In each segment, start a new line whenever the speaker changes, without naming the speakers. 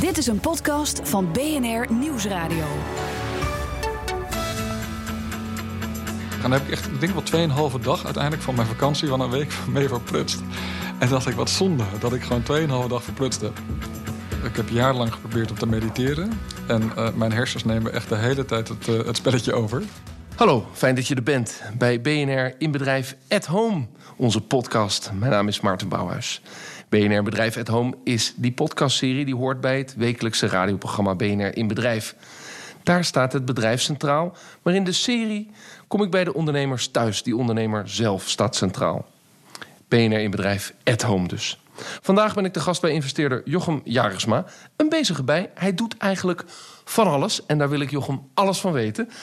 Dit is een podcast van BNR Nieuwsradio.
En dan heb ik echt, ik denk wel 2,5 dag uiteindelijk van mijn vakantie van een week mee verprutst. En dacht ik, wat zonde dat ik gewoon 2,5 dag verprutst heb. Ik heb jarenlang geprobeerd om te mediteren. En uh, mijn hersens nemen echt de hele tijd het, uh, het spelletje over.
Hallo, fijn dat je er bent bij BNR in Bedrijf at Home, onze podcast. Mijn naam is Maarten Bouwhuis. BNR Bedrijf at Home is die podcastserie die hoort bij het wekelijkse radioprogramma BNR in Bedrijf. Daar staat het bedrijf centraal, maar in de serie kom ik bij de ondernemers thuis. Die ondernemer zelf staat centraal. BNR in Bedrijf at Home dus. Vandaag ben ik de gast bij investeerder Jochem Jarisma. Een bezige bij. Hij doet eigenlijk van alles en daar wil ik Jochem alles van weten. Uh,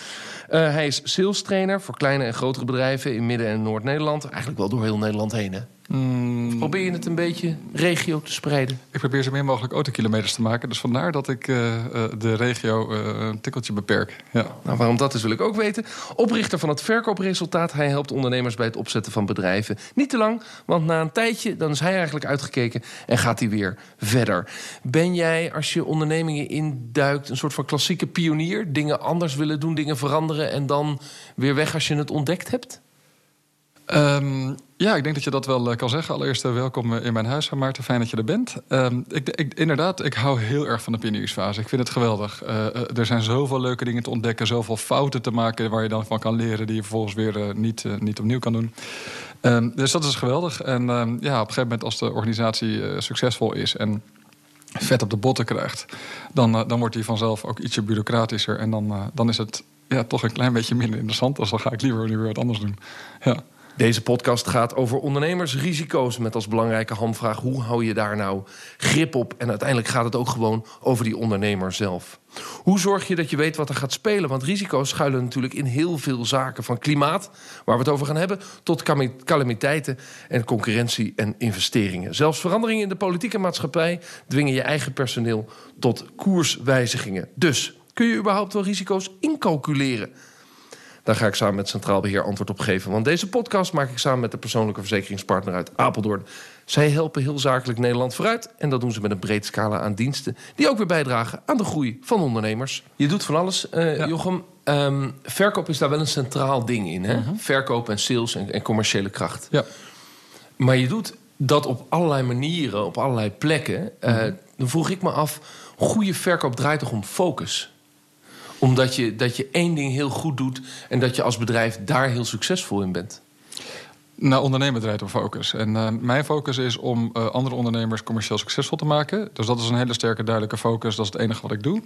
hij is sales trainer voor kleine en grotere bedrijven in Midden- en Noord-Nederland. Eigenlijk wel door heel Nederland heen. Hè? Mm. Probeer je het een beetje regio te spreiden?
Ik probeer zo meer mogelijk autokilometers te maken. Dus vandaar dat ik uh, de regio uh, een tikkeltje beperk. Ja.
Nou, waarom dat is wil ik ook weten. Oprichter van het verkoopresultaat. Hij helpt ondernemers bij het opzetten van bedrijven. Niet te lang, want na een tijdje dan is hij eigenlijk uitgekeken en gaat hij weer verder. Ben jij, als je ondernemingen induikt, een soort van klassieke pionier? Dingen anders willen doen, dingen veranderen en dan weer weg als je het ontdekt hebt?
Um, ja, ik denk dat je dat wel uh, kan zeggen. Allereerst uh, welkom in mijn huis, Maarten. Fijn dat je er bent. Um, ik, inderdaad, ik hou heel erg van de pioniersfase. Ik vind het geweldig. Er zijn zoveel leuke dingen te ontdekken, zoveel fouten te maken waar je dan van kan leren, die je vervolgens weer niet, niet opnieuw kan doen. Um, dus dat is geweldig. En ja, op een gegeven moment, als de organisatie succesvol is en vet op de botten krijgt, dan, dan wordt die vanzelf ook ietsje bureaucratischer. En dan, dan is het ja, toch een klein beetje minder interessant. Dus dan ga ik liever weer wat anders doen. Ja.
Deze podcast gaat over ondernemersrisico's met als belangrijke handvraag hoe hou je daar nou grip op? En uiteindelijk gaat het ook gewoon over die ondernemer zelf. Hoe zorg je dat je weet wat er gaat spelen? Want risico's schuilen natuurlijk in heel veel zaken. Van klimaat, waar we het over gaan hebben, tot calamiteiten en concurrentie en investeringen. Zelfs veranderingen in de politieke maatschappij dwingen je eigen personeel tot koerswijzigingen. Dus kun je überhaupt wel risico's incalculeren? Daar ga ik samen met Centraal Beheer antwoord op geven. Want deze podcast maak ik samen met de persoonlijke verzekeringspartner uit Apeldoorn. Zij helpen heel zakelijk Nederland vooruit. En dat doen ze met een breed scala aan diensten. Die ook weer bijdragen aan de groei van ondernemers. Je doet van alles, uh, Jochem. Um, verkoop is daar wel een centraal ding in. Hè? Uh -huh. Verkoop en sales en, en, commerciële kracht.
Ja.
Maar je doet dat op allerlei manieren, op allerlei plekken. Uh, uh -huh. Dan vroeg ik me af, goede verkoop draait toch om focus? Omdat je, dat je één ding heel goed doet en dat je als bedrijf daar heel succesvol in bent.
Nou, ondernemen draait om focus. En uh, mijn focus is om uh, andere ondernemers commercieel succesvol te maken. Dus dat is een hele sterke, duidelijke focus. Dat is het enige wat ik doe.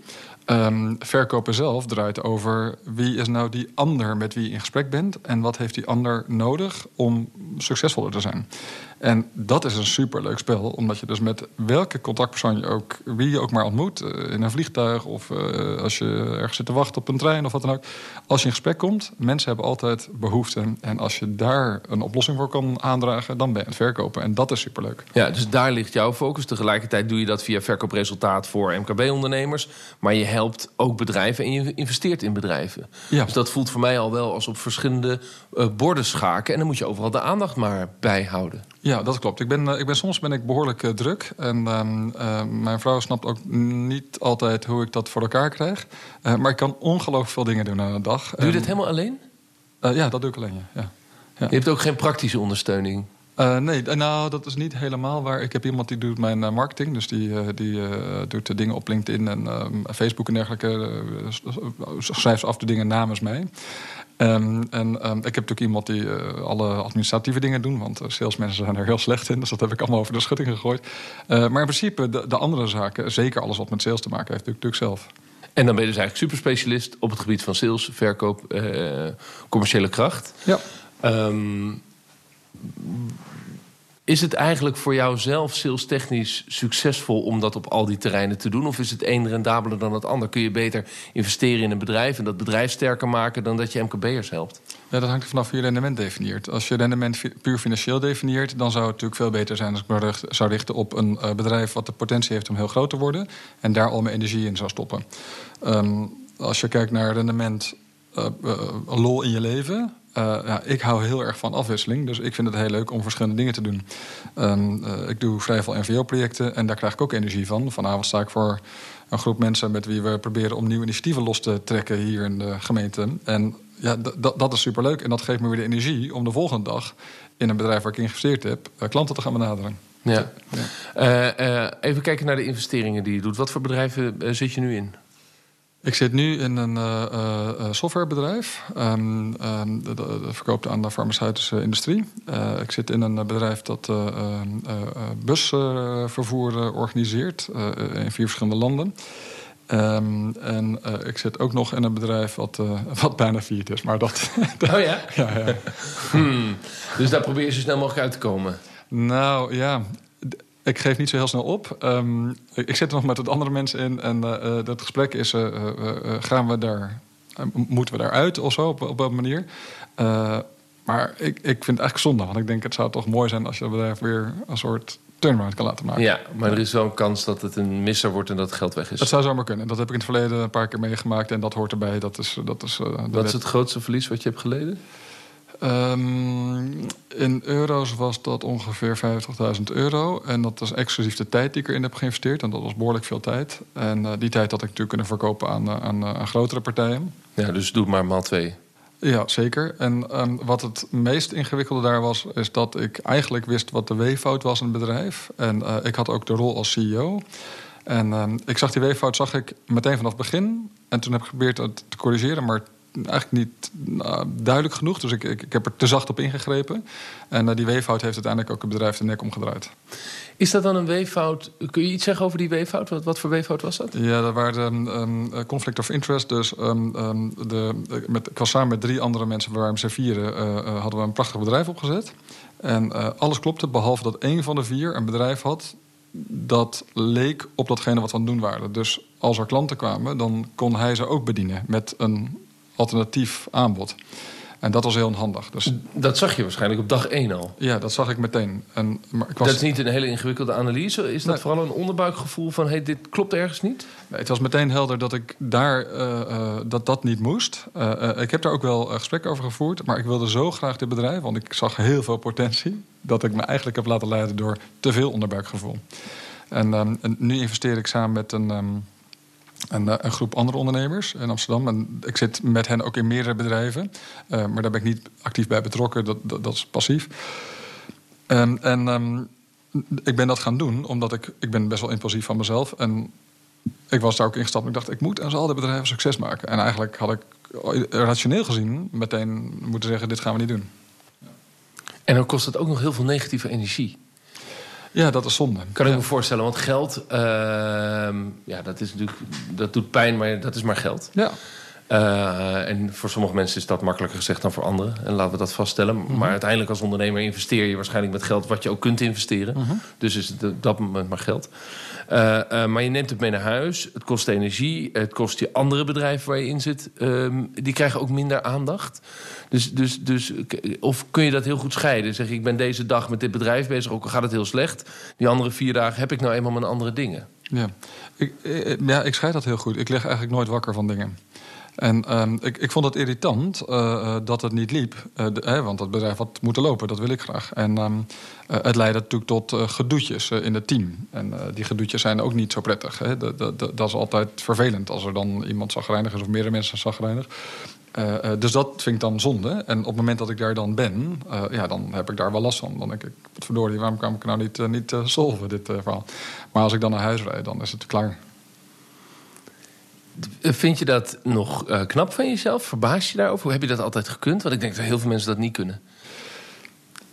Um, verkopen zelf draait over wie is nou die ander met wie je in gesprek bent. En wat heeft die ander nodig om succesvoller te zijn. En dat is een superleuk spel, omdat je dus met welke contactpersoon je ook, wie je ook maar ontmoet, in een vliegtuig of uh, als je ergens zit te wachten op een trein of wat dan ook. Als je in gesprek komt, mensen hebben altijd behoefte. En als je daar een oplossing voor kan aandragen, dan ben je aan het verkopen. En dat is superleuk.
Ja, dus daar ligt jouw focus. Tegelijkertijd doe je dat via verkoopresultaat voor MKB-ondernemers. Maar je helpt ook bedrijven en je investeert in bedrijven.
Ja.
Dus dat voelt voor mij al wel als op verschillende uh, borden schaken. En dan moet je overal de aandacht maar bij houden.
Ja, dat klopt. Ik ben, ik ben, soms ben ik behoorlijk uh, druk. En uh, mijn vrouw snapt ook niet altijd hoe ik dat voor elkaar krijg. Maar ik kan ongelooflijk veel dingen doen aan een dag.
Doe je dit helemaal alleen?
ja, dat doe ik alleen, ja. ja.
Je hebt ook geen praktische ondersteuning?
Uh, nee, nou, dat is niet helemaal waar. Ik heb iemand die doet mijn uh, marketing. Dus die, uh, die doet de dingen op LinkedIn en Facebook en dergelijke. schrijft ze af de dingen namens mij. Um, en um, ik heb natuurlijk iemand die alle administratieve dingen doet. Want salesmensen zijn er heel slecht in. Dus dat heb ik allemaal over de schutting gegooid. maar in principe, de, de, andere zaken, zeker alles wat met sales te maken heeft, doe ik natuurlijk zelf.
En dan ben je dus eigenlijk superspecialist op het gebied van sales, verkoop, commerciële kracht.
Ja.
Um, is het eigenlijk voor jou zelf salestechnisch succesvol om dat op al die terreinen te doen? Of is het een rendabeler dan het ander? Kun je beter investeren in een bedrijf en dat bedrijf sterker maken dan dat je MKB'ers helpt?
Ja, dat hangt er vanaf hoe je rendement definieert. Als je rendement puur financieel definieert, dan zou het natuurlijk veel beter zijn als ik me zou richten op een uh, bedrijf wat de potentie heeft om heel groot te worden en daar al mijn energie in zou stoppen. Um, als je kijkt naar rendement, uh, lol in je leven ja, ik hou heel erg van afwisseling. Dus ik vind het heel leuk om verschillende dingen te doen. Ehm, ik doe vrij veel NVO-projecten en daar krijg ik ook energie van. Vanavond sta ik voor een groep mensen met wie we proberen om nieuwe initiatieven los te trekken hier in de gemeente. En ja, dat is superleuk. En dat geeft me weer de energie om de volgende dag in een bedrijf waar ik geïnvesteerd heb, klanten te gaan benaderen.
Ja. ja. even kijken naar de investeringen die je doet. Wat voor bedrijven zit je nu in?
Ik zit nu in een uh, uh, softwarebedrijf. Um, um, dat verkoopt aan de farmaceutische industrie. Uh, ik zit in een bedrijf dat busvervoer organiseert in vier verschillende landen. Um, en ik zit ook nog in een bedrijf wat, wat bijna viert is. Maar dat.
oh ja?
ja, ja.
Hmm. Dus daar probeer je zo snel mogelijk uit te komen.
Nou ja, ik geef niet zo heel snel op. Um, ik zit er nog met wat andere mensen in. En uh, dat gesprek is: uh, gaan we daar, moeten we daaruit of zo op, op een manier? maar ik, ik vind het eigenlijk zonde. Want ik denk het zou toch mooi zijn als je het bedrijf weer een soort turnaround kan laten maken.
Ja, maar er is wel een kans dat het een misser wordt en dat het geld weg is.
Dat zou zomaar kunnen. Dat heb ik in het verleden een paar keer meegemaakt. En dat hoort erbij. Dat is, dat is,
wat is het grootste verlies wat je hebt geleden?
Um, in euro's was dat ongeveer 50.000 euro. En dat was exclusief de tijd die ik erin heb geïnvesteerd. En dat was behoorlijk veel tijd. En uh, die tijd had ik natuurlijk kunnen verkopen aan, aan, uh, aan, grotere partijen.
Ja, dus doe maar maal twee.
Ja, zeker. En um, wat het meest ingewikkelde daar was, is dat ik eigenlijk wist wat de weeffout was in het bedrijf. En ik had ook de rol als CEO. En um, ik zag die weeffout zag ik meteen vanaf het begin. En toen heb ik geprobeerd het te corrigeren, maar eigenlijk niet nou, duidelijk genoeg. Dus ik, ik, ik, heb er te zacht op ingegrepen. En uh, die weeffout heeft uiteindelijk ook het bedrijf de nek omgedraaid.
Is dat dan een weeffout? Kun je iets zeggen over die weeffout? Wat, wat voor weeffout was dat?
Ja, dat waren um, conflict of interest. Dus um, um, de, met, ik was samen met drie andere mensen, we waren z'n vieren, uh, uh, hadden we een prachtig bedrijf opgezet. En alles klopte, behalve dat één van de vier een bedrijf had dat leek op datgene wat we aan het doen waren. Dus als er klanten kwamen, dan kon hij ze ook bedienen met een alternatief aanbod. En dat was heel onhandig. Dus...
Dat zag je waarschijnlijk op dag één al.
Ja, dat zag ik meteen. En,
maar ik was... Dat is niet een hele ingewikkelde analyse. Is dat vooral een onderbuikgevoel van hey, dit klopt ergens niet?
Nee, het was meteen helder dat ik daar uh, uh, dat, dat niet moest. Uh, ik heb daar ook wel gesprekken over gevoerd. Maar ik wilde zo graag dit bedrijf, want ik zag heel veel potentie. Dat ik me eigenlijk heb laten leiden door te veel onderbuikgevoel. En, um, en nu investeer ik samen met een. Um, een, eh, een, groep andere ondernemers in Amsterdam. En ik zit met hen ook in meerdere bedrijven. Uh, maar daar ben ik niet actief bij betrokken. Dat, dat, is passief. En um, ik ben dat gaan doen omdat ik, ik ben best wel impulsief van mezelf. En ik was daar ook ingestapt. En ik dacht, ik moet en zal de bedrijven succes maken. En eigenlijk had ik rationeel gezien meteen moeten zeggen: dit gaan we niet doen.
En dan kost het ook nog heel veel negatieve energie.
Ja, dat is zonde.
Kan
ik
me voorstellen, want geld, uh, ja, dat is natuurlijk, dat doet pijn, maar dat is maar geld.
Ja.
Uh, en voor sommige mensen is dat makkelijker gezegd dan voor anderen. En laten we dat vaststellen. Mm -hmm. Maar uiteindelijk als ondernemer investeer je waarschijnlijk met geld wat je ook kunt investeren. Mm -hmm. Dus is het op dat moment maar geld. Uh, uh, maar je neemt het mee naar huis. Het kost energie. Het kost je andere bedrijven waar je in zit. Um, die krijgen ook minder aandacht. Dus, dus, dus, of kun je dat heel goed scheiden? Zeg ik ben deze dag met dit bedrijf bezig, ook al gaat het heel slecht. Die andere vier dagen heb ik nou eenmaal mijn andere dingen.
Ja, ik, ja, ik scheid dat heel goed. Ik lig eigenlijk nooit wakker van dingen. En um, ik, ik vond het irritant uh, dat het niet liep. Uh, de, hè, want dat bedrijf had moeten lopen, dat wil ik graag. En uh, het leidde natuurlijk tot gedoetjes in het team. En die gedoetjes zijn ook niet zo prettig. Hè. Dat, is altijd vervelend als er dan iemand zagrijnig is of meerdere mensen zagrijnig. dus dat vind ik dan zonde. En op het moment dat ik daar dan ben, ja, dan heb ik daar wel last van. Dan denk ik, wat verdorie, waarom kan ik nou niet, niet solven, dit verhaal? Maar als ik dan naar huis rijd, dan is het klaar.
Vind je dat nog uh, knap van jezelf? Verbaas je daarover? Hoe heb je dat altijd gekund? Want ik denk dat heel veel mensen dat niet kunnen.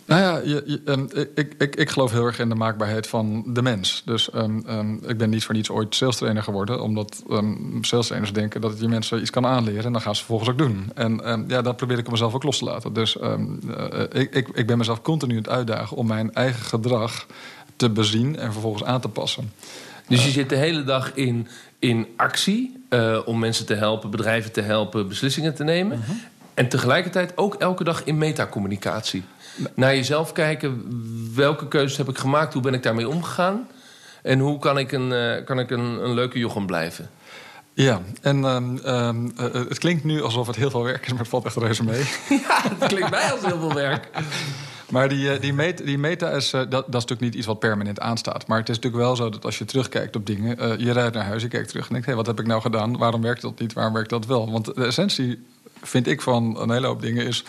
Nou ja, je, je, um, ik, ik, ik geloof heel erg in de maakbaarheid van de mens. Dus um, um, ik ben niet voor niets ooit sales trainer geworden. Omdat sales trainers denken dat je mensen iets kan aanleren. En dan gaan ze vervolgens ook doen. En ja, dat probeer ik mezelf ook los te laten. Dus uh, ik, ik, ik ben mezelf continu aan het uitdagen om mijn eigen gedrag te bezien en vervolgens aan te passen.
Dus je zit de hele dag in, in actie uh, om mensen te helpen, bedrijven te helpen, beslissingen te nemen. Uh -huh. En tegelijkertijd ook elke dag in metacommunicatie. Naar jezelf kijken, welke keuzes heb ik gemaakt, hoe ben ik daarmee omgegaan... en hoe kan ik een, uh, kan ik een, een leuke jochem blijven?
Ja, en ehm, ehm, eh, het klinkt nu alsof het heel veel werk is, maar het valt echt reuze mee.
Ja, dat klinkt mij als heel veel werk.
Maar die, eh, die, meta, die meta is, eh, dat, dat is natuurlijk niet iets wat permanent aanstaat. Maar het is natuurlijk wel zo dat als je terugkijkt op dingen... eh, je rijdt naar huis, je kijkt terug en denkt... hé, wat heb ik nou gedaan? Waarom werkt dat niet? Waarom werkt dat wel? Want de essentie, vind ik, van een hele hoop dingen is...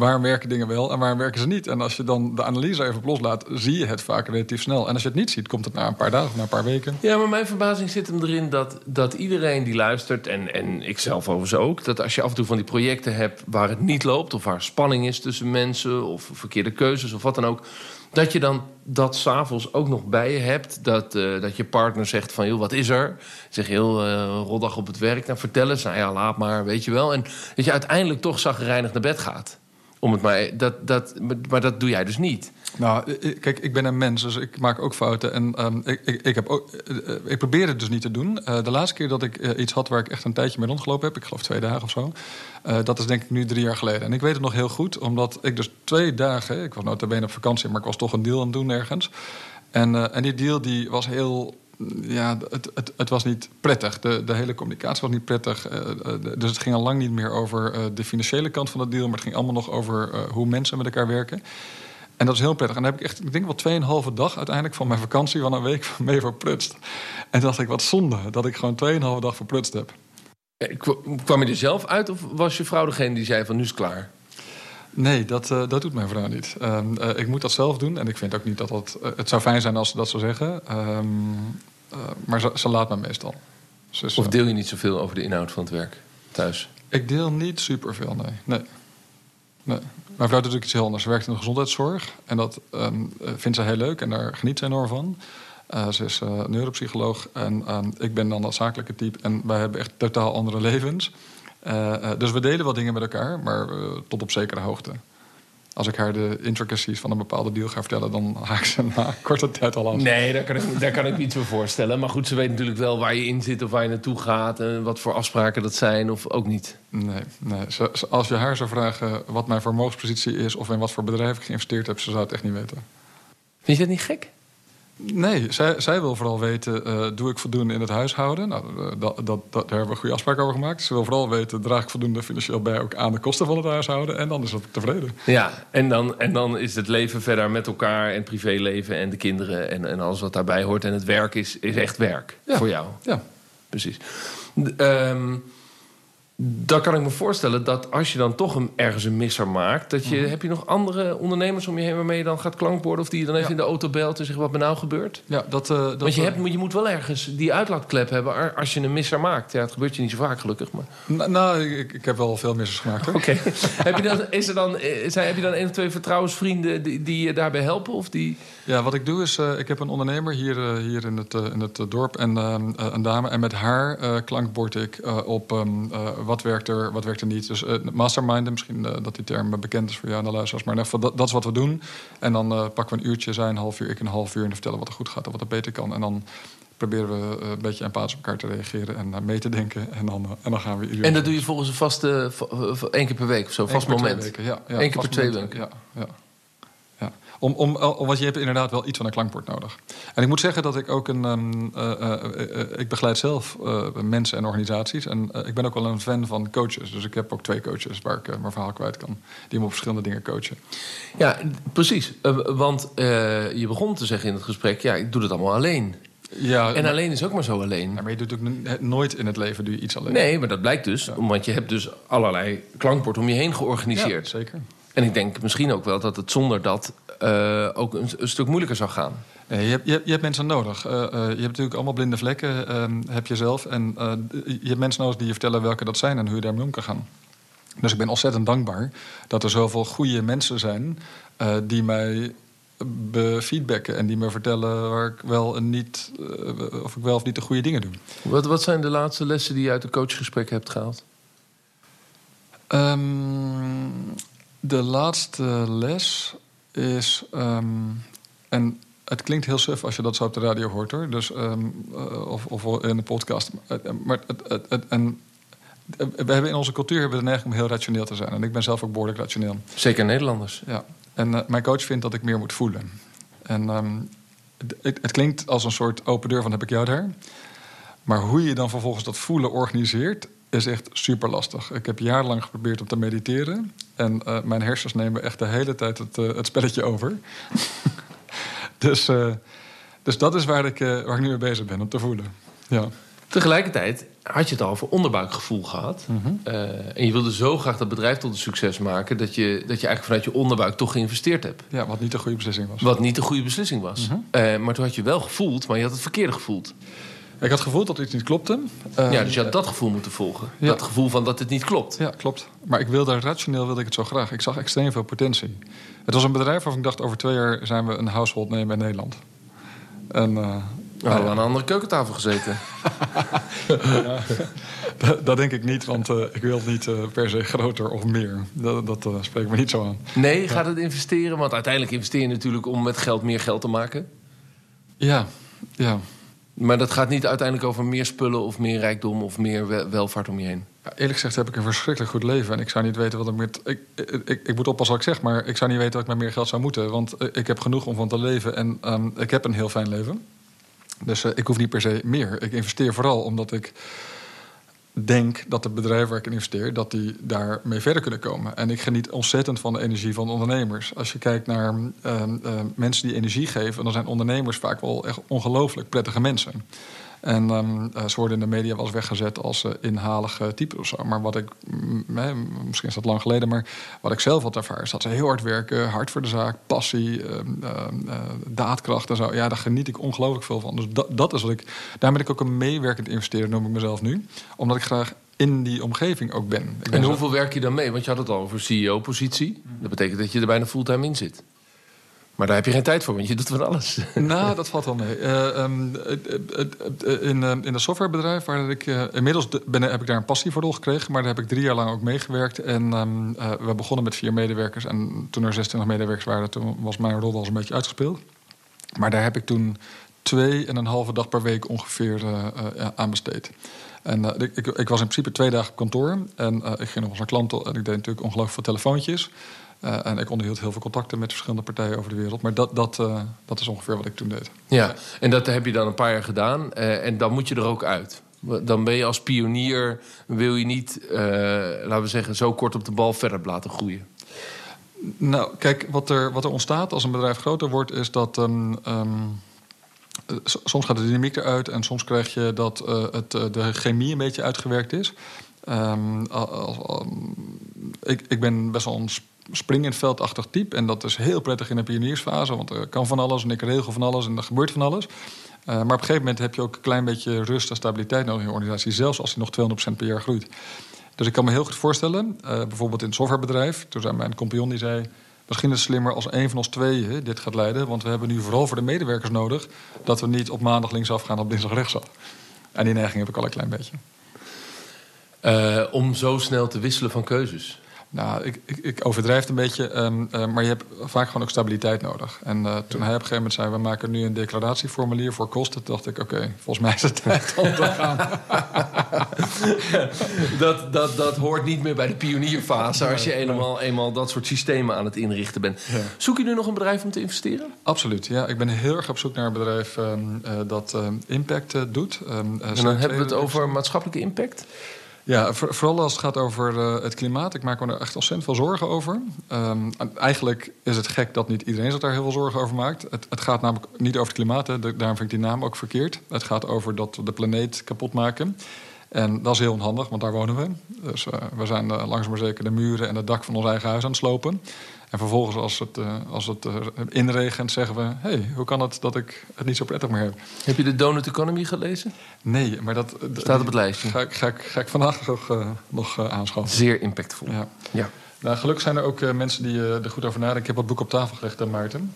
waarom werken dingen wel en waarom werken ze niet? En als je dan de analyse even loslaat, zie je het vaak relatief snel. En als je het niet ziet, komt het na een paar dagen na een paar weken.
Ja, maar mijn verbazing zit hem erin dat, dat iedereen die luistert... En, en ik zelf overigens ook... dat als je af en toe van die projecten hebt waar het niet loopt... of waar spanning is tussen mensen of verkeerde keuzes of wat dan ook... dat je dan dat s'avonds ook nog bij je hebt. Dat, eh, dat je partner zegt van, joh, wat is er? Zeg heel eh roddag op het werk. Nou, vertel eens. Nou ja, laat maar, weet je wel. En dat je uiteindelijk toch zagrijnig naar bed gaat. Om het maar, dat, dat, maar dat doe jij dus niet.
Nou, kijk, ik ben een mens, dus ik maak ook fouten. En ehm, ik, ik, ik, heb ook, eh, ik probeer het dus niet te doen. Eh, de laatste keer dat ik eh, iets had waar ik echt een tijdje mee rondgelopen heb... ik geloof twee dagen of zo... dat is denk ik nu drie jaar geleden. En ik weet het nog heel goed, omdat ik dus twee dagen... ik was nota bene op vakantie, maar ik was toch een deal aan het doen ergens. En, en die deal die was heel... Ja, het, het, het was niet prettig. De, de hele communicatie was niet prettig. Eh, eh, dus het ging al lang niet meer over eh, de financiële kant van de deal... maar het ging allemaal nog over hoe mensen met elkaar werken... En dat is heel prettig. En daar heb ik echt, ik denk wel tweeënhalve dag uiteindelijk van mijn vakantie van een week mee verprutst. En toen dacht ik, wat zonde dat ik gewoon tweeënhalve dag verprutst heb.
Kwa- Kwam je er zelf uit of was je vrouw degene die zei van nu is het klaar?
Nee, dat, dat doet mijn vrouw niet. Ehm, eh, ik moet dat zelf doen. En ik vind ook niet dat dat... het zou fijn zijn als ze dat zou zeggen. Ehm, eh, maar ze, ze laat me meestal. Dus,
Of
eh,
deel je niet zoveel over de inhoud van het werk thuis?
ik deel niet superveel, nee. nee. nee. Mijn vrouw doet natuurlijk iets heel anders. Ze werkt in de gezondheidszorg. En dat ehm, eh, vindt ze heel leuk. En daar geniet ze enorm van. Ze is neuropsycholoog. En ehm, ik ben dan dat zakelijke type. En wij hebben echt totaal andere levens. Dus we delen wel dingen met elkaar. Maar tot op zekere hoogte. Als ik haar de intricacies van een bepaalde deal ga vertellen... dan haak ze na korte tijd al af.
Nee, daar kan, ik, daar kan ik iets voor voorstellen. Maar goed, ze weet natuurlijk wel waar je in zit of waar je naartoe gaat... en wat voor afspraken dat zijn of ook niet.
Nee, nee. Ze- ze- als je haar zou vragen wat mijn vermogenspositie is... of in wat voor bedrijf ik geïnvesteerd heb... ze zou het echt niet weten.
Vind je dat niet gek?
Nee, zij, zij wil vooral weten, eh, doe ik voldoende in het huishouden? Nou, eh, dat, dat, dat, daar hebben we een goede afspraak over gemaakt. Ze wil vooral weten, draag ik voldoende financieel bij... ook aan de kosten van het huishouden? En dan is dat tevreden.
Ja, en dan, en dan is het leven verder met elkaar en privéleven en de kinderen... en, en alles wat daarbij hoort. En het werk is, is echt werk
Ja.
voor jou.
Ja,
Precies. Ehm, dan kan ik me voorstellen dat als je dan toch een, ergens een misser maakt... Dat je, heb je nog andere ondernemers om je heen waarmee je dan gaat klankborden... of die je dan even
Ja.
in de auto belt en zegt wat me nou gebeurt?
ja dat, eh, dat...
Want je,
eh,
hebt, je moet wel ergens die uitlaatklep hebben als je een misser maakt. Ja, het gebeurt je niet zo vaak gelukkig, maar...
Nou, nou, ik, ik heb wel veel missers gemaakt.
Oké. heb, je dan, is er dan, eh, zijn, heb je dan één of twee vertrouwensvrienden die, die je daarbij helpen? Of die...
Ja, wat ik doe is, ik heb een ondernemer hier, hier in het, in het dorp en een dame. En met haar klankbord ik op ehm, eh, wat werkt er, wat werkt er niet. Dus eh masterminden, misschien eh, dat die term bekend is voor jou en de luisteraars. Maar in ieder geval, dat, dat is wat we doen. En dan eh, pakken we een uurtje, zij een half uur, ik een half uur... en vertellen wat er goed gaat en wat er beter kan. En dan proberen we eh, een beetje empathisch op elkaar te reageren en eh, mee te denken. En dan, eh, en dan gaan we ieder
En dat doe je volgens een vaste... va- va- één keer per week of zo, vast moment.
twee weken, ja, ja,
Eén keer per twee weken.
Ja, ja. Ja. Om, om, om, want je hebt inderdaad wel iets van een klankbord nodig. En ik moet zeggen dat ik ook een. ehm, eh, eh, eh, ik begeleid zelf mensen en organisaties. En ik ben ook wel een fan van coaches. Dus ik heb ook twee coaches waar ik mijn verhaal kwijt kan. Die me op verschillende dingen coachen.
Ja, precies. Want je begon te zeggen in het gesprek... ja, ik doe het allemaal alleen.
Ja,
En alleen is ook maar zo alleen.
ja, maar je doet ook nooit in het leven doe je iets alleen.
Nee, maar dat blijkt dus. Want je hebt dus allerlei klankbord om je heen
ja,
georganiseerd.
zeker.
En ik denk misschien ook wel dat het zonder dat eh, ook een, een stuk moeilijker zou gaan.
Nee, je, hebt, je, hebt, je hebt mensen nodig. Eh, eh, je hebt natuurlijk allemaal blinde vlekken, ehm, heb je zelf. En eh, je hebt mensen nodig die je vertellen welke dat zijn en hoe je daarmee om kan gaan. Dus ik ben ontzettend dankbaar dat er zoveel goede mensen zijn eh, die mij befeedbacken en die me vertellen waar ik wel en niet, eh, of ik wel of niet de goede dingen doe.
Wat, wat zijn de laatste lessen die je uit de coachgesprekken hebt gehaald?
Ehm, de laatste les is. ehm, en het klinkt heel suf als je dat zo op de radio hoort hoor. Dus, ehm, eh, of, of in een podcast. Eh, Maar het, het, het, en, eh, we hebben in onze cultuur hebben we de neiging om heel rationeel te zijn. En ik ben zelf ook behoorlijk rationeel.
Zeker Nederlanders.
Ja. En eh, mijn coach vindt dat ik meer moet voelen. En ehm, het, het- het klinkt als een soort open deur van heb ik jou daar. Maar hoe je dan vervolgens dat voelen organiseert, is echt super lastig. Ik heb jarenlang geprobeerd om te mediteren. En uh, mijn hersens nemen echt de hele tijd het, uh, het spelletje over. dus, uh, dus dat is waar ik, waar ik nu mee bezig ben, om te voelen. Ja.
Tegelijkertijd had je het al over onderbuikgevoel gehad. Mm -hmm. en je wilde zo graag dat bedrijf tot een succes maken... Dat je, dat je eigenlijk vanuit je onderbuik toch geïnvesteerd hebt.
Ja, wat niet de goede beslissing was.
Wat niet de goede beslissing was. Mm -hmm. maar toen had je wel gevoeld, maar je had het verkeerde gevoeld.
Ik had gevoeld dat iets niet klopte.
ja, dus je had dat gevoel moeten volgen. Ja. Dat gevoel van dat het niet klopt.
Ja, klopt. Maar ik wilde rationeel wilde ik het zo graag. Ik zag extreem veel potentie. Het was een bedrijf waarvan ik dacht... over twee jaar zijn we een household name in Nederland. En, uh,
we hadden aan een andere keukentafel gezeten.
ja, dat, dat, denk ik niet, want uh, ik wil niet per se groter of meer. Dat, dat spreekt me niet zo aan.
Nee, gaat het investeren? Want uiteindelijk investeer je natuurlijk om met geld meer geld te maken.
Ja, ja.
Maar dat gaat niet uiteindelijk over meer spullen of meer rijkdom of meer welvaart om je heen.
Eerlijk gezegd heb ik een verschrikkelijk goed leven. En ik zou niet weten wat ik met. Ik, ik, ik moet oppassen wat ik zeg, maar ik zou niet weten wat ik met meer geld zou moeten. Want ik heb genoeg om van te leven en um, ik heb een heel fijn leven. Dus uh, ik hoef niet per se meer. Ik investeer vooral omdat ik denk dat de bedrijven waar ik in investeer... dat die daarmee verder kunnen komen. En ik geniet ontzettend van de energie van ondernemers. Als je kijkt naar uh, uh, mensen die energie geven... dan zijn ondernemers vaak wel echt ongelooflijk prettige mensen. En um, ze worden in de media wel eens weggezet als uh, inhalige type of zo. Maar wat ik, misschien is dat lang geleden, maar wat ik zelf had ervaren, is dat ze heel hard werken, hard voor de zaak, passie, uh, uh, daadkracht en zo. Ja, daar geniet ik ongelooflijk veel van. Dus dat, dat is wat ik. Daar ben ik ook een meewerkend investeerder, noem ik mezelf nu. Omdat ik graag in die omgeving ook ben. Ik ben
en hoeveel zo... werk je dan mee? Want je had het al over CEO-positie. Dat betekent dat je er bijna fulltime in zit. Maar daar heb je geen tijd voor, want je doet van alles.
Nou, dat valt wel mee. Uh, um, in, uh, in dat softwarebedrijf waar ik uh, inmiddels ben, heb ik daar een passie voor gekregen, maar daar heb ik drie jaar lang ook meegewerkt. En um, we begonnen met vier medewerkers. En toen er 26 medewerkers waren, toen was mijn rol al een beetje uitgespeeld. Maar daar heb ik toen twee en een halve dag per week ongeveer aan besteed. En uh, ik, ik, was in principe twee dagen op kantoor. En uh, ik ging nog eens naar klanten. En ik deed natuurlijk ongelooflijk veel telefoontjes. Uh, en ik onderhield heel veel contacten met verschillende partijen over de wereld. Maar dat, dat, dat is ongeveer wat ik toen deed.
Ja, en dat heb je dan een paar jaar gedaan. En dan moet je er ook uit. Dan ben je als pionier, wil je niet, laten we zeggen, zo kort op de bal verder laten groeien.
Nou, kijk, wat er, wat er ontstaat als een bedrijf groter wordt, is dat. Um, um, soms gaat de dynamiek eruit en soms krijg je dat het, de chemie een beetje uitgewerkt is. Um, ik, ik ben best wel een springveldachtig type. En dat is heel prettig in de pioniersfase, want er kan van alles en ik regel van alles en er gebeurt van alles. Uh, maar op een gegeven moment heb je ook een klein beetje rust en stabiliteit nodig in je organisatie, zelfs als die nog 200% per jaar groeit. Dus ik kan me heel goed voorstellen, bijvoorbeeld in het softwarebedrijf, toen zei mijn compagnon die zei. Misschien is het slimmer als een van ons tweeën dit gaat leiden. Want we hebben nu vooral voor de medewerkers nodig dat we niet op maandag linksaf gaan, op dinsdag rechtsaf. En die neiging heb ik al een klein beetje.
Uh, om zo snel te wisselen van keuzes.
Nou, ik, ik, ik, overdrijf het een beetje, um, uh, maar je hebt vaak gewoon ook stabiliteit nodig. En uh, toen hij op een gegeven moment zei, we maken nu een declaratieformulier voor kosten, dacht ik, oké, okay, volgens mij is het tijd om te gaan.
dat, dat, dat hoort niet meer bij de pionierfase als je eenmaal, eenmaal dat soort systemen aan het inrichten bent. Ja. Zoek je nu nog een bedrijf om te investeren?
Absoluut, ja. Ik ben heel erg op zoek naar een bedrijf um, uh, dat impact doet.
Um, en dan hebben we het over maatschappelijke impact?
Ja, voor, vooral als het gaat over uh, het klimaat. Ik maak me er echt ontzettend veel zorgen over. Um, eigenlijk is het gek dat niet iedereen zich daar heel veel zorgen over maakt. Het, het gaat namelijk niet over het klimaat, daarom vind ik die naam ook verkeerd. Het gaat over dat we de planeet kapot maken. En dat is heel onhandig, want daar wonen we. Dus uh, we zijn uh, langzaam maar zeker de muren en het dak van ons eigen huis aan het slopen. En vervolgens, als het, uh, als het inregent, zeggen we: hé, hey, hoe kan het dat ik het niet zo prettig meer heb?
Heb je de Donut Economy gelezen?
Nee, maar dat
staat op het lijstje.
Ga ik, ga ik, ga ik vandaag nog, nog aanschaffen.
Zeer impactvol.
Ja. ja. Nou, gelukkig zijn er ook mensen die er goed over nadenken. Ik heb wat boek op tafel gelegd, Maarten.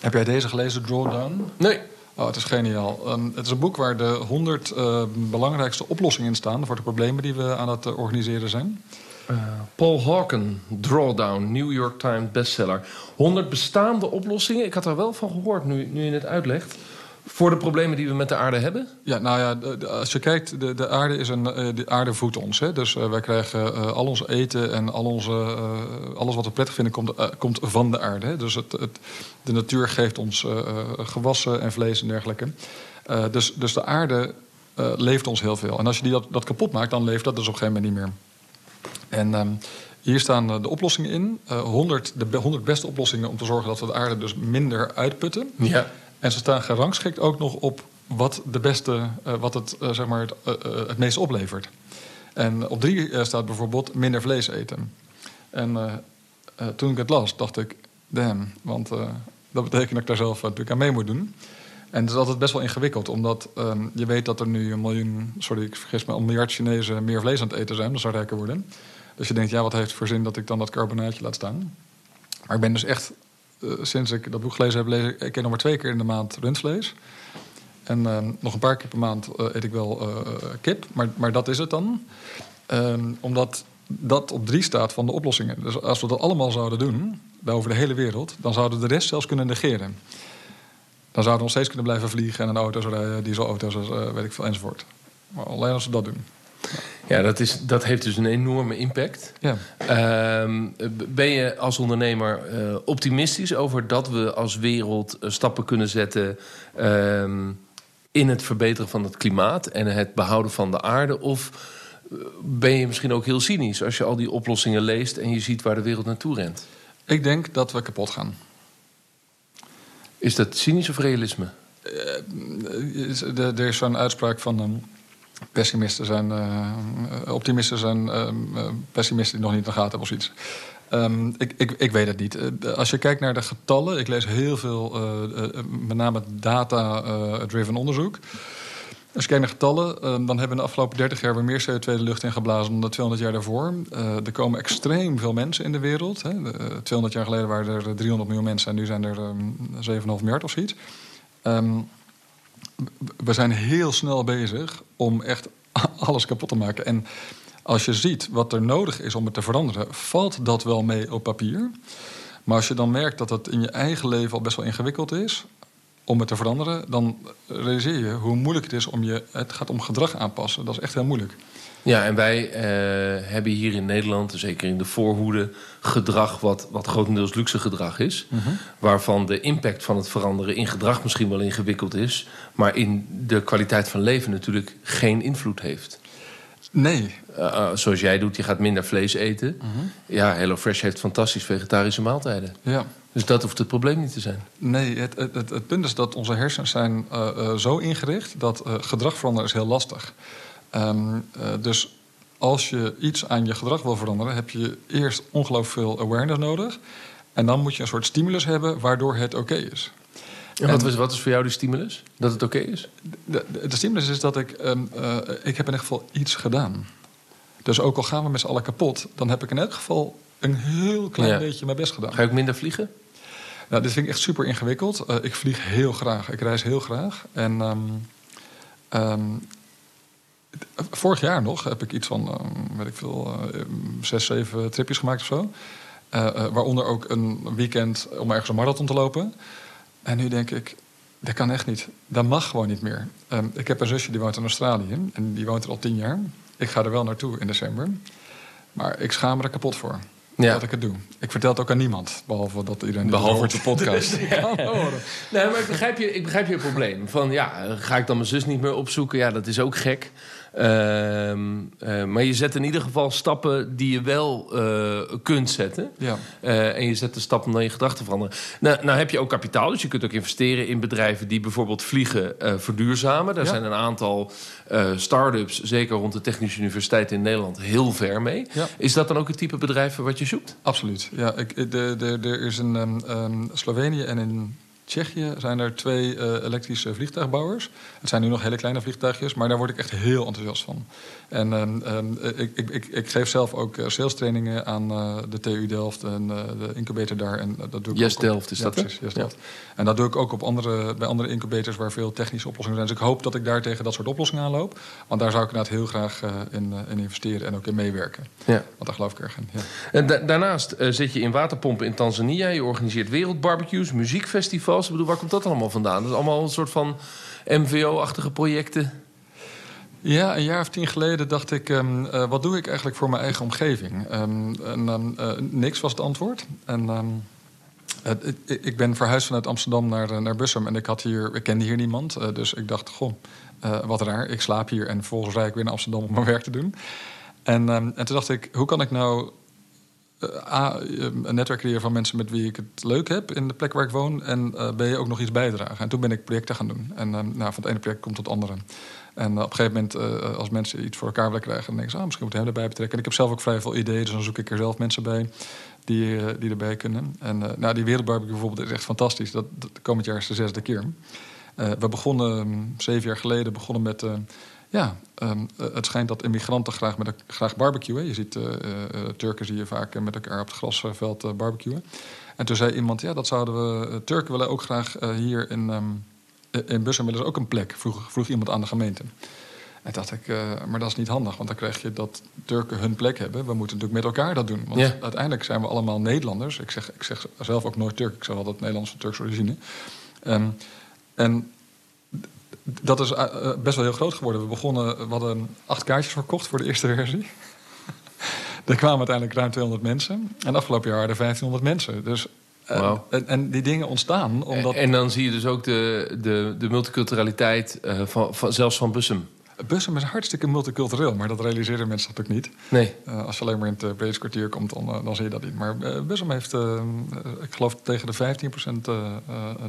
Heb jij deze gelezen, Drawdown?
Nee.
Oh, het is geniaal. Um, het is een boek waar de 100 uh, belangrijkste oplossingen in staan voor de problemen die we aan het organiseren zijn.
Uh, Paul Hawken, Drawdown, New York Times bestseller. 100 bestaande oplossingen. Ik had er wel van gehoord nu, nu je het uitlegt. Voor de problemen die we met de aarde hebben?
Ja, nou ja, als je kijkt, de, de aarde is een, de aarde voedt ons. Hè? Dus uh, wij krijgen al ons eten en al onze, alles wat we prettig vinden, komt, komt van de aarde. Hè? Dus het, het, de natuur geeft ons gewassen en vlees en dergelijke. dus, dus de aarde levert ons heel veel. En als je die dat, dat kapot maakt, dan levert dat dus op een gegeven moment niet meer. En ehm, hier staan de oplossingen in. 100, de 100 beste oplossingen om te zorgen dat we de aarde dus minder uitputten.
Ja.
En ze staan gerangschikt ook nog op wat, de beste, wat het, zeg maar het, het meest oplevert. En op drie staat bijvoorbeeld minder vlees eten. En toen ik het las, dacht ik, damn, want dat betekent dat ik daar zelf natuurlijk aan mee moet doen. En het is altijd best wel ingewikkeld, omdat um, je weet dat er nu een miljoen, sorry, ik vergis me, een miljard Chinezen meer vlees aan het eten zijn, dat zou rijker worden. Dus je denkt, ja, wat heeft het voor zin dat ik dan dat carbonaatje laat staan? Maar ik ben dus echt, uh, sinds ik dat boek gelezen heb, lees ik, nog maar twee keer in de maand rundvlees. En uh, nog een paar keer per maand uh, eet ik wel kip, maar, maar dat is het dan. Ehm, omdat dat op drie staat van de oplossingen. Dus als we dat allemaal zouden doen, over de hele wereld, dan zouden we de rest zelfs kunnen negeren. Dan zouden we nog steeds kunnen blijven vliegen en een auto's rijden, dieselauto's, weet ik veel, enzovoort. Maar alleen als we dat doen.
Ja, dat, is, dat heeft dus een enorme impact.
Ja.
Uh, ben je als ondernemer uh, optimistisch over dat we als wereld uh, stappen kunnen zetten ehm, in het verbeteren van het klimaat en het behouden van de aarde? Of ben je misschien ook heel cynisch als je al die oplossingen leest en je ziet waar de wereld naartoe rent?
Ik denk dat we kapot gaan.
Is dat cynisch of realisme?
Er is zo'n uitspraak van um, pessimisten zijn. Uh, optimisten zijn uh, pessimisten die nog niet in de gaten hebben of iets. Um, ik, ik, ik, weet het niet. als je kijkt naar de getallen, ik lees heel veel, met name data-driven onderzoek. Als je kijkt naar getallen, uh, dan hebben we de afgelopen 30 jaar weer meer CO2 de lucht ingeblazen dan de 200 jaar daarvoor. Er komen extreem veel mensen in de wereld. Hè. De, 200 jaar geleden waren er 300 miljoen mensen en nu zijn er um, 7,5 miljard of zoiets. We zijn heel snel bezig om echt alles kapot te maken. En als je ziet wat er nodig is om het te veranderen, valt dat wel mee op papier. Maar als je dan merkt dat het in je eigen leven al best wel ingewikkeld is, om het te veranderen, dan realiseer je hoe moeilijk het is om je. Het gaat om gedrag aanpassen. Dat is echt heel moeilijk.
Ja, en wij uh, hebben hier in Nederland, zeker in de voorhoede, gedrag wat, wat grotendeels luxe gedrag is. Mm -hmm. Waarvan de impact van het veranderen in gedrag misschien wel ingewikkeld is, maar in de kwaliteit van leven natuurlijk geen invloed heeft.
Nee.
Uh, uh, zoals jij doet, je gaat minder vlees eten. Mm -hmm. Ja, HelloFresh heeft fantastisch vegetarische maaltijden.
Ja.
Dus dat hoeft het probleem niet te zijn.
Nee, het, het, het, het punt is dat onze hersens zijn uh, uh, zo ingericht dat gedrag veranderen is heel lastig. Um, dus als je iets aan je gedrag wil veranderen, heb je eerst ongelooflijk veel awareness nodig. En dan moet je een soort stimulus hebben waardoor het oké okay is.
En wat, is, wat is voor jou die stimulus? Dat het oké okay is?
De, de, de, stimulus is dat ik... Um, ik heb in ieder geval iets gedaan. Dus ook al gaan we met z'n allen kapot... dan heb ik in elk geval een heel klein ja. beetje mijn best gedaan.
Ga je ook minder vliegen?
Nou, dit vind ik echt super ingewikkeld. Uh, ik vlieg heel graag. Ik reis heel graag. En um, um, vorig jaar nog heb ik iets van, um, weet ik veel, uh, zes, zeven tripjes gemaakt of zo. Uh, waaronder ook een weekend om ergens een marathon te lopen. En nu denk ik, dat kan echt niet. Dat mag gewoon niet meer. ik heb een zusje die woont in Australië. En die woont er al tien jaar. Ik ga er wel naartoe in december. Maar ik schaam me er kapot voor ja. dat ik het doe. Ik vertel het ook aan niemand, behalve dat iedereen
behalve de podcast. ja. Nee, maar ik begrijp, je, ik begrijp je probleem. Van ja, ga ik dan mijn zus niet meer opzoeken? Ja, dat is ook gek. Uh, uh, maar je zet in ieder geval stappen die je wel uh, kunt zetten.
Ja.
en je zet de stap om dan je gedachten te veranderen. Nou, nou heb je ook kapitaal, dus je kunt ook investeren in bedrijven die bijvoorbeeld vliegen verduurzamen. Daar ja. zijn een aantal start-ups, zeker rond de Technische Universiteit in Nederland, heel ver mee.
Ja.
Is dat dan ook het type bedrijven wat je zoekt?
Absoluut. Ja, ik, de, de, er is een um, um, Slovenië en in Tsjechië zijn er twee uh, elektrische vliegtuigbouwers. Het zijn nu nog hele kleine vliegtuigjes, maar daar word ik echt heel enthousiast van. En um, um, ik, ik, ik, ik, geef zelf ook uh, sales trainingen aan uh, de TU Delft en de incubator daar. En dat doe ik
yes
ook
Delft
is
ja,
dat, precies, yes Delft. En dat doe ik ook op andere, bij andere incubators waar veel technische oplossingen zijn. Dus ik hoop dat ik daar tegen dat soort oplossingen aanloop. Want daar zou ik inderdaad heel graag in, in, investeren en ook in meewerken.
Ja.
Want daar geloof ik erg in. Ja.
En da daarnaast zit je in waterpompen in Tanzania. Je organiseert wereldbarbecues, muziekfestivals. Bedoel, waar komt dat allemaal vandaan? Dat is allemaal een soort van MVO-achtige projecten.
Ja, een jaar of tien geleden dacht ik, um, uh, wat doe ik eigenlijk voor mijn eigen omgeving? Um, en, uh, niks was het antwoord. En uh, ik ben verhuisd vanuit Amsterdam naar, naar Bussum en ik, had hier, kende hier niemand. dus ik dacht, goh, wat raar, ik slaap hier en vervolgens rijd ik weer naar Amsterdam om mijn werk te doen. En, en toen dacht ik, hoe kan ik nou A, een netwerk creëren van mensen met wie ik het leuk heb in de plek waar ik woon. En uh, B, ook nog iets bijdragen. En toen ben ik projecten gaan doen. En um, nou, van het ene project komt tot het andere. En uh, op een gegeven moment, als mensen iets voor elkaar willen krijgen, dan denk ik, ah, misschien moet ik hem erbij betrekken. En ik heb zelf ook vrij veel ideeën, dus dan zoek ik er zelf mensen bij die, die erbij kunnen. En nou, die wereldbarbecue bijvoorbeeld is echt fantastisch. Dat, dat komend jaar is de zesde keer. we begonnen um, zeven jaar geleden begonnen met. Ja, um, het schijnt dat immigranten graag, met een, graag barbecuen. Je ziet Turken zie je vaak met elkaar op het grasveld barbecuen. En toen zei iemand, ja, dat zouden we. Turken willen ook graag hier in. Um, in Bussum willen ze ook een plek, vroeg, vroeg iemand aan de gemeente. En dacht ik, uh, maar dat is niet handig, want dan krijg je dat Turken hun plek hebben. We moeten natuurlijk met elkaar dat doen. Want ja. uiteindelijk zijn we allemaal Nederlanders. Ik zeg, ik zeg zelf ook nooit Turk, ik zeg altijd Nederlands van Turks origine. Um, en dat is uh, best wel heel groot geworden. We begonnen, we hadden acht kaartjes verkocht voor de eerste versie. er kwamen uiteindelijk ruim 200 mensen. En afgelopen jaar waren er 1500 mensen. Dus Wow. En, en, die dingen ontstaan omdat...
En dan zie je dus ook de, de, de multiculturaliteit uh, van, van, zelfs van Bussum.
Bussum is hartstikke multicultureel, maar dat realiseren mensen natuurlijk niet.
Nee.
Uh, als je alleen maar in het British kwartier komt, dan, uh, dan zie je dat niet. Maar Bussum heeft, ik geloof, tegen de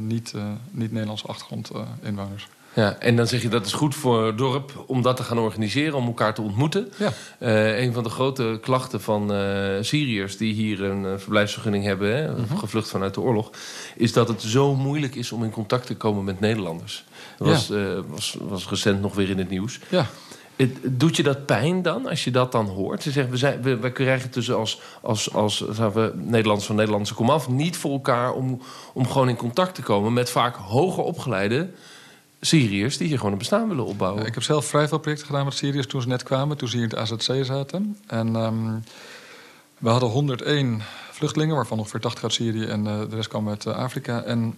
15% niet, niet Nederlandse achtergrond inwoners.
Ja, en dan zeg je dat is goed voor het dorp om dat te gaan organiseren, om elkaar te ontmoeten.
Ja.
Uh, een van de grote klachten van uh, Syriërs die hier een uh, verblijfsvergunning hebben, hè, mm -hmm. gevlucht vanuit de oorlog, is dat het zo moeilijk is om in contact te komen met Nederlanders. Dat ja. was, was, was recent nog weer in het nieuws.
Ja.
Het, doet je dat pijn dan, als je dat dan hoort? Ze zeggen, we, zijn, we, we krijgen tussen als, als, als we, Nederlanders van Nederlandse komaf niet voor elkaar om, om gewoon in contact te komen met vaak hoger opgeleide Syriërs die hier gewoon een bestaan willen opbouwen.
Ik heb zelf vrij veel projecten gedaan met Syriërs toen ze net kwamen, toen ze hier in het AZC zaten. En um, we hadden 101 vluchtelingen, waarvan ongeveer 80 uit Syrië en uh, de rest kwam uit uh, Afrika. En uh,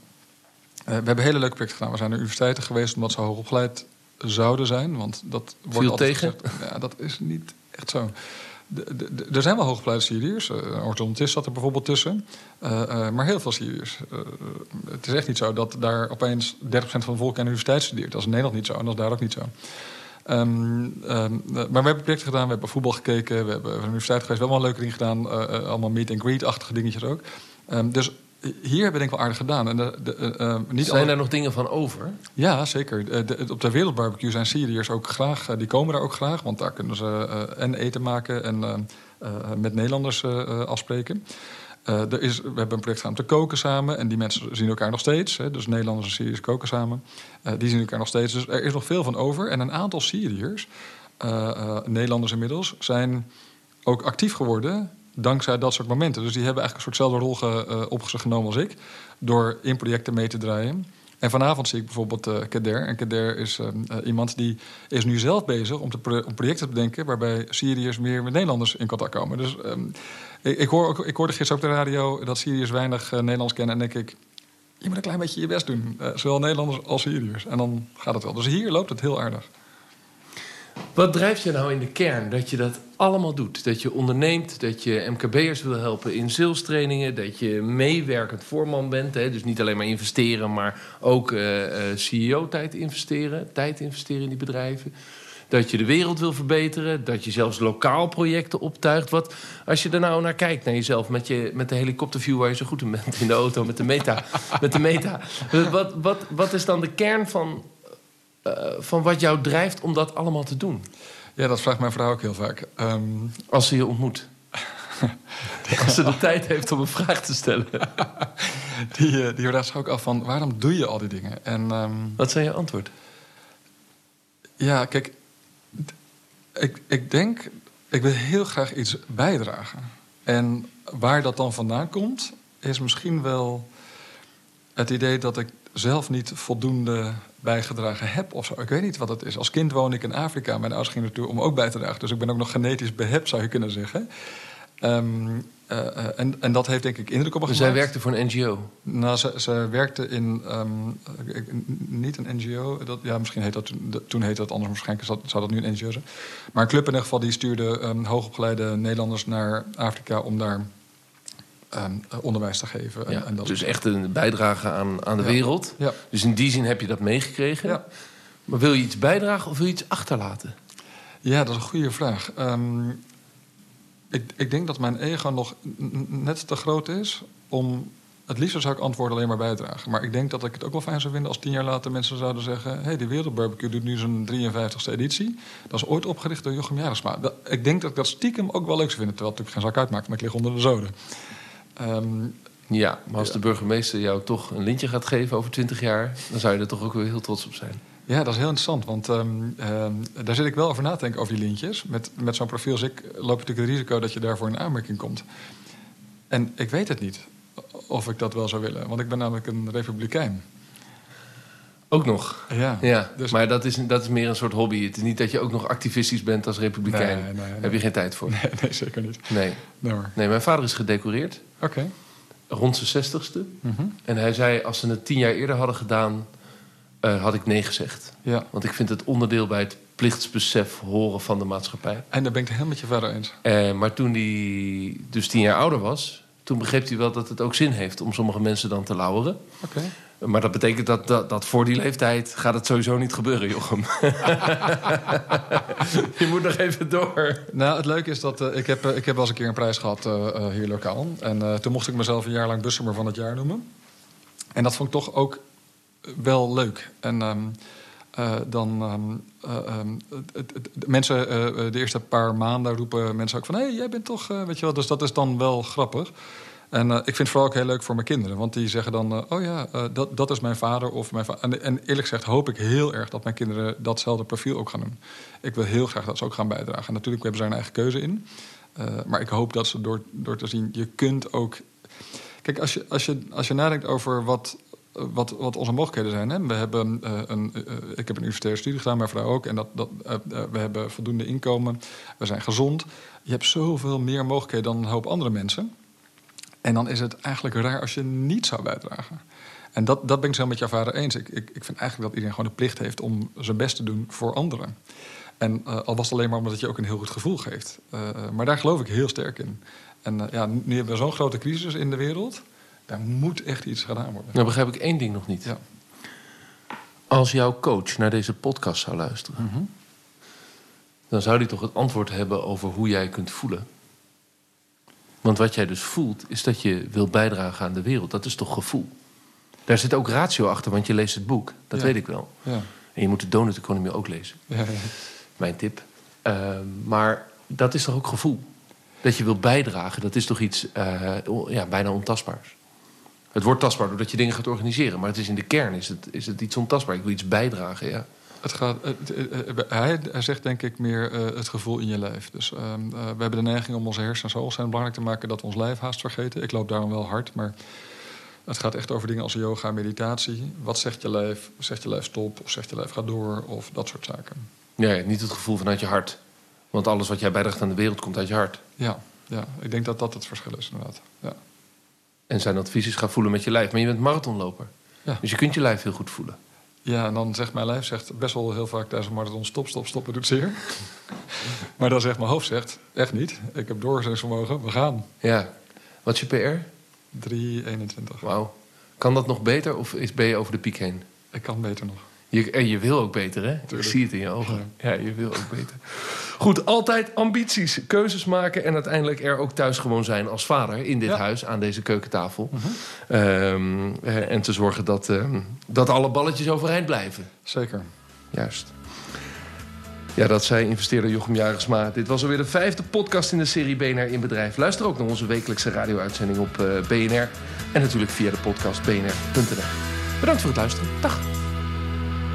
we hebben hele leuke projecten gedaan. We zijn naar universiteiten geweest omdat ze hoog opgeleid zouden zijn. Want dat wordt
Viel
altijd
tegen?
Gezegd. Ja, dat is niet echt zo. Er zijn wel hoogopgeleide Syriërs. Uh, orthodontist zat er bijvoorbeeld tussen. Uh, uh, maar heel veel Syriërs. het is echt niet zo dat daar opeens 30% van de volk aan de universiteit studeert. Dat is in Nederland niet zo en dat is daar ook niet zo. Um, um, maar we hebben projecten gedaan, we hebben voetbal gekeken, we hebben naar de universiteit geweest, we hebben allemaal leuke dingen gedaan. allemaal meet and greet-achtige dingetjes ook. Um, dus hier hebben we denk ik wel aardig gedaan. En de, de, uh, niet
zijn alle... daar nog dingen van over?
Ja, zeker. De, de, op de wereldbarbecue zijn Syriërs ook graag... Die komen daar ook graag, want daar kunnen ze en eten maken... en met Nederlanders afspreken. er is, we hebben een project gedaan om te koken samen... en die mensen zien elkaar nog steeds. Hè, dus Nederlanders en Syriërs koken samen. die zien elkaar nog steeds. Dus er is nog veel van over. En een aantal Syriërs, Nederlanders inmiddels... zijn ook actief geworden dankzij dat soort momenten. Dus die hebben eigenlijk een soortzelfde rol ge, uh, op zich genomen als ik. Door in projecten mee te draaien. En vanavond zie ik bijvoorbeeld uh, Kader. En Kader is uh, iemand die is nu zelf bezig om, te om projecten te bedenken... waarbij Syriërs meer met Nederlanders in contact komen. Dus um, ik, ik, hoor ook, ik hoorde gisteren op de radio dat Syriërs weinig Nederlands kennen. En denk ik, je moet een klein beetje je best doen. zowel Nederlanders als Syriërs. En dan gaat het wel. Dus hier loopt het heel aardig.
Wat drijft je nou in de kern dat je dat allemaal doet? Dat je onderneemt, dat je MKB'ers wil helpen in salestrainingen... dat je meewerkend voorman bent. Hè? Dus niet alleen maar investeren, maar ook uh, uh, CEO-tijd investeren. Tijd investeren in die bedrijven. Dat je de wereld wil verbeteren. Dat je zelfs lokaal projecten optuigt. Wat, als je er nou naar kijkt, naar jezelf... met, je, met de helikopterview waar je zo goed in bent in de auto... met de meta. met de meta. Wat, wat, wat is dan de kern van van wat jou drijft om dat allemaal te doen?
Ja, dat vraagt mijn vrouw ook heel vaak. Um...
Als ze je ontmoet. Als ze de tijd heeft om een vraag te stellen.
die, uh, die vraagt zich ook af van waarom doe je al die dingen? En, um...
Wat zijn je antwoord?
Ja, kijk, ik, ik denk, ik wil heel graag iets bijdragen. En waar dat dan vandaan komt, is misschien wel het idee dat ik zelf niet voldoende bijgedragen heb of zo. Ik weet niet wat het is. Als kind woon ik in Afrika. Mijn ouders gingen naartoe om ook bij te dragen. Dus ik ben ook nog genetisch behept, zou je kunnen zeggen. Um, uh, en, en, dat heeft denk ik indruk op me
dus
gemaakt.
zij werkte voor een NGO?
Nou, ze, ze werkte in... Um, niet een NGO. Dat, ja, misschien heet dat... Toen heette dat anders. Waarschijnlijk zou dat nu een NGO zijn. Maar een club in ieder geval... die stuurde um, hoogopgeleide Nederlanders naar Afrika... om daar um, onderwijs te geven.
En, en dat dus echt een bijdrage aan, aan de ja. wereld.
Ja.
Dus in die zin heb je dat meegekregen. Maar wil je iets bijdragen of wil je iets achterlaten?
Ja, dat is een goede vraag. Ehm, ik, ik denk dat mijn ego nog net te groot is om. Het liefst zou ik antwoorden alleen maar bijdragen. Maar ik denk dat ik het ook wel fijn zou vinden als tien jaar later mensen zouden zeggen: hé, hey, die Wereldbarbecue doet nu zijn 53ste editie. Dat is ooit opgericht door Jochem Jarisma. ik denk dat ik dat stiekem ook wel leuk zou vinden. Terwijl het natuurlijk geen zak uitmaakt, want ik lig onder de zoden.
Um, ja, maar als de burgemeester jou toch een lintje gaat geven over 20 jaar, dan zou je er toch ook weer heel trots op zijn.
Ja, dat is heel interessant, want um, daar zit ik wel over na te denken over die lintjes. Met, met zo'n profiel als ik loop je natuurlijk het risico dat je daarvoor in aanmerking komt. En ik weet het niet of ik dat wel zou willen, want ik ben namelijk een republikein.
Ook nog?
Ja.
ja dus... Maar dat is, dat is meer een soort hobby. Het is niet dat je ook nog activistisch bent als republikein. Nee, nee, nee. Heb je geen tijd voor?
Nee, nee zeker niet.
Nee. nee, mijn vader is gedecoreerd.
Oké.
Rond zijn zestigste. Mm En hij zei, als ze het tien jaar eerder hadden gedaan uh, had ik nee gezegd.
Ja.
Want ik vind het onderdeel bij het plichtsbesef horen van de maatschappij.
En daar ben ik het helemaal met je verder eens.
Uh, maar toen hij dus tien jaar ouder was, toen begreep hij wel dat het ook zin heeft om sommige mensen dan te lauweren.
Oké.
Maar dat betekent dat, dat, dat, voor die leeftijd gaat het sowieso niet gebeuren, Jochem. je moet nog even door.
Nou, het leuke is dat uh, ik, heb, ik heb wel eens een keer een prijs gehad uh, hier lokaal. En toen mocht ik mezelf een jaar lang bussemer van het jaar noemen. En dat vond ik toch ook wel leuk. En um, uh, dan um, uh, um, het, het, mensen, uh, de eerste paar maanden roepen mensen ook van: hé, hey, jij bent toch, weet je wel. Dus dat is dan wel grappig. En ik vind het vooral ook heel leuk voor mijn kinderen. Want die zeggen dan: oh ja, dat, dat is mijn vader of mijn. En, eerlijk gezegd hoop ik heel erg dat mijn kinderen datzelfde profiel ook gaan doen. Ik wil heel graag dat ze ook gaan bijdragen. En natuurlijk hebben ze een eigen keuze in. maar ik hoop dat ze door, door te zien, je kunt ook. Kijk, als je, als je, als je nadenkt over wat wat, wat onze mogelijkheden zijn. Hè. We hebben, een, ik heb een universitaire studie gedaan, mijn vrouw ook. En dat, dat, we hebben voldoende inkomen. We zijn gezond. Je hebt zoveel meer mogelijkheden dan een hoop andere mensen. En dan is het eigenlijk raar als je niet zou bijdragen. En dat, dat ben ik zo met jouw vader eens. Ik, ik, ik vind eigenlijk dat iedereen gewoon de plicht heeft om zijn best te doen voor anderen. En al was het alleen maar omdat het je ook een heel goed gevoel geeft. maar daar geloof ik heel sterk in. En ja, nu hebben we zo'n grote crisis in de wereld. Daar moet echt iets gedaan worden.
Nou begrijp ik één ding nog niet.
Ja.
Als jouw coach naar deze podcast zou luisteren...
Mhm.
dan zou hij toch het antwoord hebben over hoe jij kunt voelen. Want wat jij dus voelt, is dat je wil bijdragen aan de wereld. Dat is toch gevoel? Daar zit ook ratio achter, want je leest het boek. Dat weet ik wel.
Ja.
En je moet de Donut Economy ook lezen.
Ja,
Mijn tip. Uh, maar dat is toch ook gevoel? Dat je wil bijdragen, dat is toch iets uh, ja, bijna ontastbaars? Het wordt tastbaar doordat je dingen gaat organiseren. Maar het is in de kern is het, is het iets ontastbaar. Ik wil iets bijdragen, ja.
Het gaat, hij, hij zegt denk ik meer uh, het gevoel in je lijf. Dus uh, we hebben de neiging om onze hersens zo zijn belangrijk te maken... dat we ons lijf haast vergeten. Ik loop daarom wel hard, maar het gaat echt over dingen als yoga meditatie. Wat zegt je lijf? Zegt je lijf stop? Of zegt je lijf ga door? Of dat soort zaken.
Ja, niet het gevoel vanuit je hart. Want alles wat jij bijdraagt aan de wereld komt uit je hart.
Ja, ja ik denk dat dat het verschil is inderdaad. Ja.
En zijn advies is ga voelen met je lijf. Maar je bent marathonloper.
Ja.
Dus je kunt je lijf heel goed voelen.
Ja, en dan zegt mijn lijf zegt best wel heel vaak tijdens een marathon... stop, stop, stop, het doet zeer. maar dan zegt mijn hoofd zegt, echt niet. Ik heb doorzettingsvermogen, we gaan.
Ja. Wat is je PR?
3,21.
Wauw. Kan dat nog beter of is, ben je over de piek heen?
Ik kan beter nog.
Je, en je wil ook beter, hè?
Tuurlijk.
Ik zie het in je ogen. Ja. je wil ook beter. Goed, altijd ambities, keuzes maken... en uiteindelijk er ook thuis gewoon zijn als vader in dit
Ja.
huis... aan deze keukentafel. Ehm, eh, en te zorgen dat, ehm, dat alle balletjes overeind blijven.
Zeker.
Juist. Ja, dat zei investeerder Jochem Jagersma. Dit was alweer de vijfde podcast in de serie BNR in Bedrijf. Luister ook naar onze wekelijkse radio-uitzending op eh, BNR. En natuurlijk via de podcast bnr.nl. Bedankt voor het luisteren. Dag.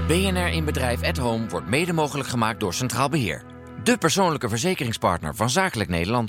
BNR in Bedrijf at Home wordt mede mogelijk gemaakt door Centraal Beheer. De persoonlijke verzekeringspartner van Zakelijk Nederland.